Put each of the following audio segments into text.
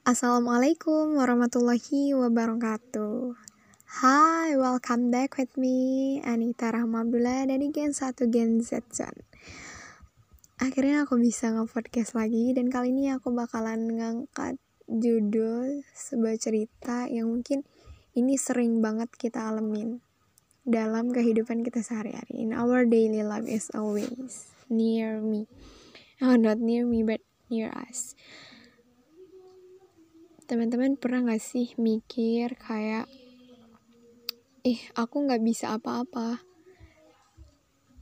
Assalamualaikum warahmatullahi wabarakatuh. Hai, welcome back with me, Anita Rahmabdullah dari Gen 1 Gen Z Zone. Akhirnya aku bisa nge-podcast lagi dan kali ini aku bakalan ngangkat judul sebuah cerita yang mungkin ini sering banget kita alamin dalam kehidupan kita sehari-hari. In our daily life is always near me. Oh, not near me, but near us. Teman-teman pernah gak sih mikir kayak, eh aku gak bisa apa-apa.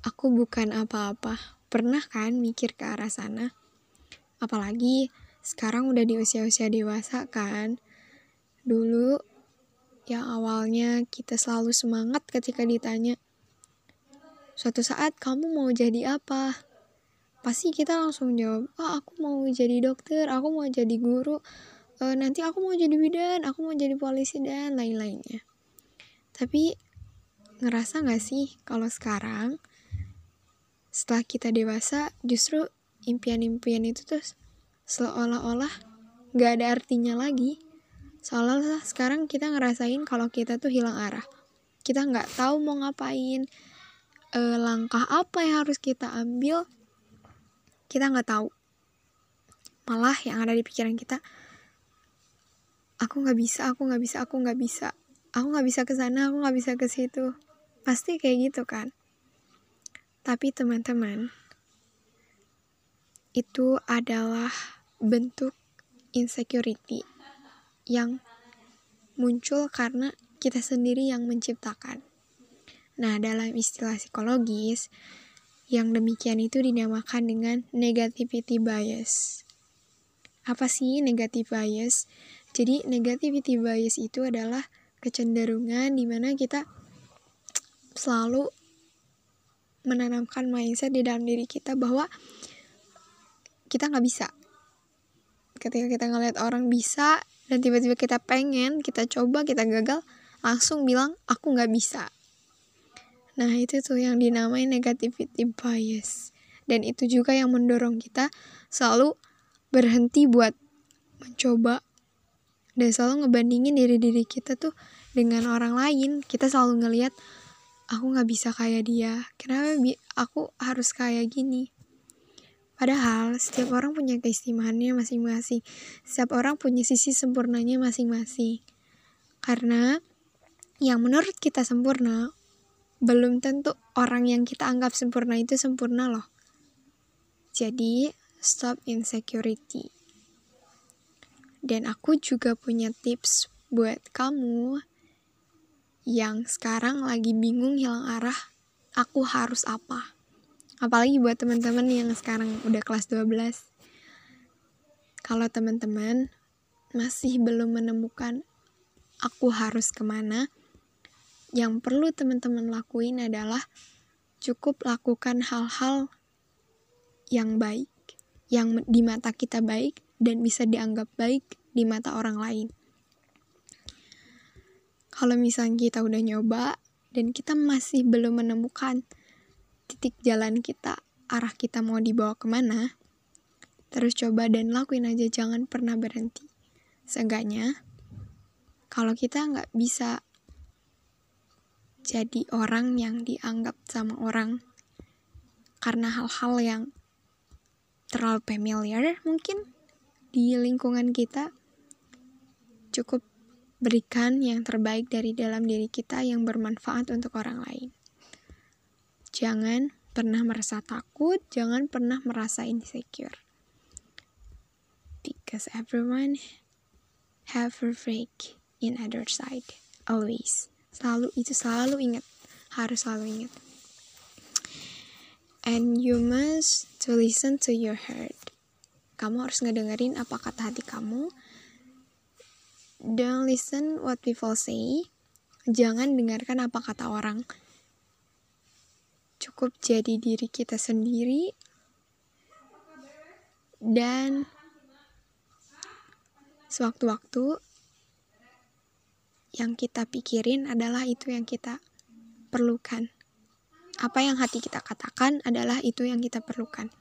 Aku bukan apa-apa. Pernah kan mikir ke arah sana? Apalagi sekarang udah di usia-usia dewasa kan. Dulu yang awalnya kita selalu semangat ketika ditanya, suatu saat kamu mau jadi apa? Pasti kita langsung jawab, ah oh, aku mau jadi dokter, aku mau jadi guru, uh, nanti aku mau jadi bidan, aku mau jadi polisi dan lain-lainnya. Tapi ngerasa gak sih kalau sekarang setelah kita dewasa justru impian-impian itu tuh seolah-olah gak ada artinya lagi. Soalnya sekarang kita ngerasain kalau kita tuh hilang arah. Kita nggak tahu mau ngapain, e, langkah apa yang harus kita ambil, kita nggak tahu. Malah yang ada di pikiran kita, aku nggak bisa aku nggak bisa aku nggak bisa aku nggak bisa ke sana aku nggak bisa ke situ pasti kayak gitu kan tapi teman-teman itu adalah bentuk insecurity yang muncul karena kita sendiri yang menciptakan. Nah, dalam istilah psikologis, yang demikian itu dinamakan dengan negativity bias. Apa sih negative bias? Jadi negativity bias itu adalah kecenderungan di mana kita selalu menanamkan mindset di dalam diri kita bahwa kita nggak bisa. Ketika kita ngeliat orang bisa dan tiba-tiba kita pengen, kita coba, kita gagal, langsung bilang aku nggak bisa. Nah itu tuh yang dinamai negativity bias. Dan itu juga yang mendorong kita selalu berhenti buat mencoba dan selalu ngebandingin diri diri kita tuh dengan orang lain. Kita selalu ngelihat aku nggak bisa kayak dia. Kenapa aku harus kayak gini. Padahal setiap orang punya keistimewaannya masing-masing. Setiap orang punya sisi sempurnanya masing-masing. Karena yang menurut kita sempurna belum tentu orang yang kita anggap sempurna itu sempurna loh. Jadi stop insecurity dan aku juga punya tips buat kamu yang sekarang lagi bingung hilang arah, aku harus apa? Apalagi buat teman-teman yang sekarang udah kelas 12. Kalau teman-teman masih belum menemukan aku harus ke mana, yang perlu teman-teman lakuin adalah cukup lakukan hal-hal yang baik, yang di mata kita baik, dan bisa dianggap baik di mata orang lain. Kalau misalnya kita udah nyoba dan kita masih belum menemukan titik jalan kita, arah kita mau dibawa ke mana, terus coba dan lakuin aja, jangan pernah berhenti. Seenggaknya, kalau kita nggak bisa jadi orang yang dianggap sama orang karena hal-hal yang terlalu familiar mungkin di lingkungan kita cukup berikan yang terbaik dari dalam diri kita yang bermanfaat untuk orang lain. Jangan pernah merasa takut, jangan pernah merasa insecure. Because everyone have a break in other side. Always. Selalu itu selalu ingat. Harus selalu ingat. And you must to listen to your heart kamu harus ngedengerin apa kata hati kamu don't listen what people say jangan dengarkan apa kata orang cukup jadi diri kita sendiri dan sewaktu-waktu yang kita pikirin adalah itu yang kita perlukan. Apa yang hati kita katakan adalah itu yang kita perlukan.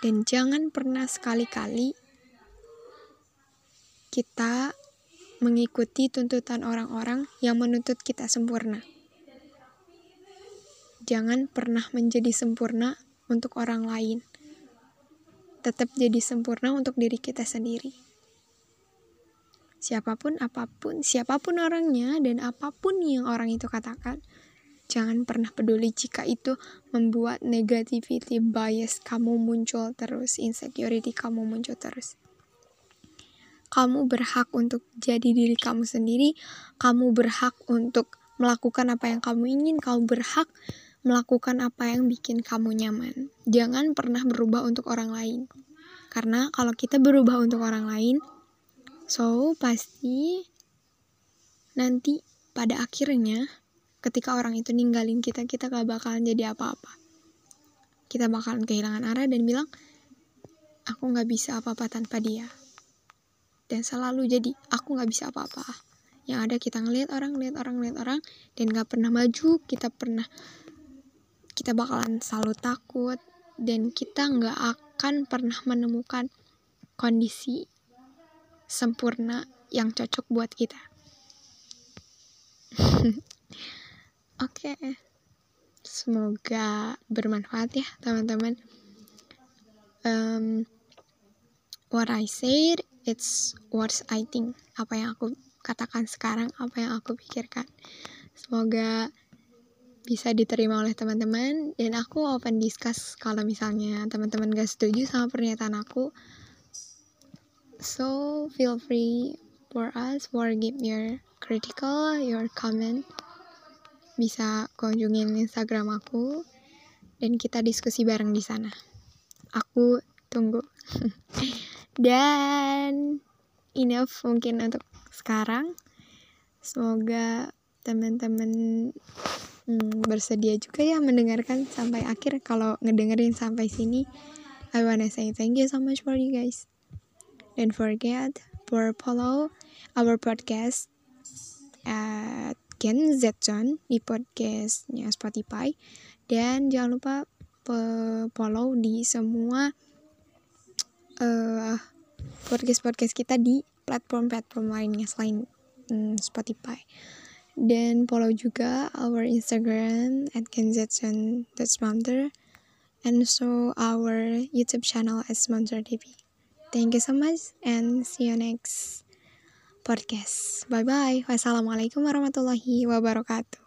Dan jangan pernah sekali-kali kita mengikuti tuntutan orang-orang yang menuntut kita sempurna. Jangan pernah menjadi sempurna untuk orang lain. Tetap jadi sempurna untuk diri kita sendiri. Siapa pun, apa pun, siapa pun orangnya, dan apa pun yang orang itu katakan, jangan pernah peduli jika itu membuat negativity bias kamu muncul terus, insecurity kamu muncul terus. Kamu berhak untuk jadi diri kamu sendiri, kamu berhak untuk melakukan apa yang kamu ingin, kamu berhak melakukan apa yang bikin kamu nyaman. Jangan pernah berubah untuk orang lain. Karena kalau kita berubah untuk orang lain, so pasti nanti pada akhirnya ketika orang itu ninggalin kita, kita gak bakalan jadi apa-apa. Kita bakalan kehilangan arah dan bilang, aku gak bisa apa-apa tanpa dia. Dan selalu jadi, aku gak bisa apa-apa. Yang ada kita ngeliat orang, ngeliat orang, ngeliat orang, dan gak pernah maju, kita pernah kita bakalan selalu takut dan kita nggak akan pernah menemukan kondisi sempurna yang cocok buat kita. Oke, okay. semoga bermanfaat ya teman-teman. Um, what I said, it's what I think. Apa yang aku katakan sekarang, apa yang aku pikirkan. Semoga bisa diterima oleh teman-teman dan aku open discuss kalau misalnya teman-teman gak setuju sama pernyataan aku so feel free for us for give your critical your comment bisa kunjungin Instagram aku dan kita diskusi bareng di sana. Aku tunggu. Dan enough mungkin untuk sekarang. Semoga teman-teman hmm, bersedia juga ya mendengarkan sampai akhir. Kalau ngedengerin sampai sini I wanna say thank you so much for you guys. Don't forget for follow our podcast at Ken Zetson di podcastnya Spotify. Dan jangan lupa follow di semua uh, podcast-podcast kita di platform-platform lainnya selain um, Spotify. Dan follow juga our Instagram at kenzetson.sponsor and so our YouTube channel as Sponsor TV. Thank you so much and see you next podcast. Bye bye. Wassalamualaikum warahmatullahi wabarakatuh.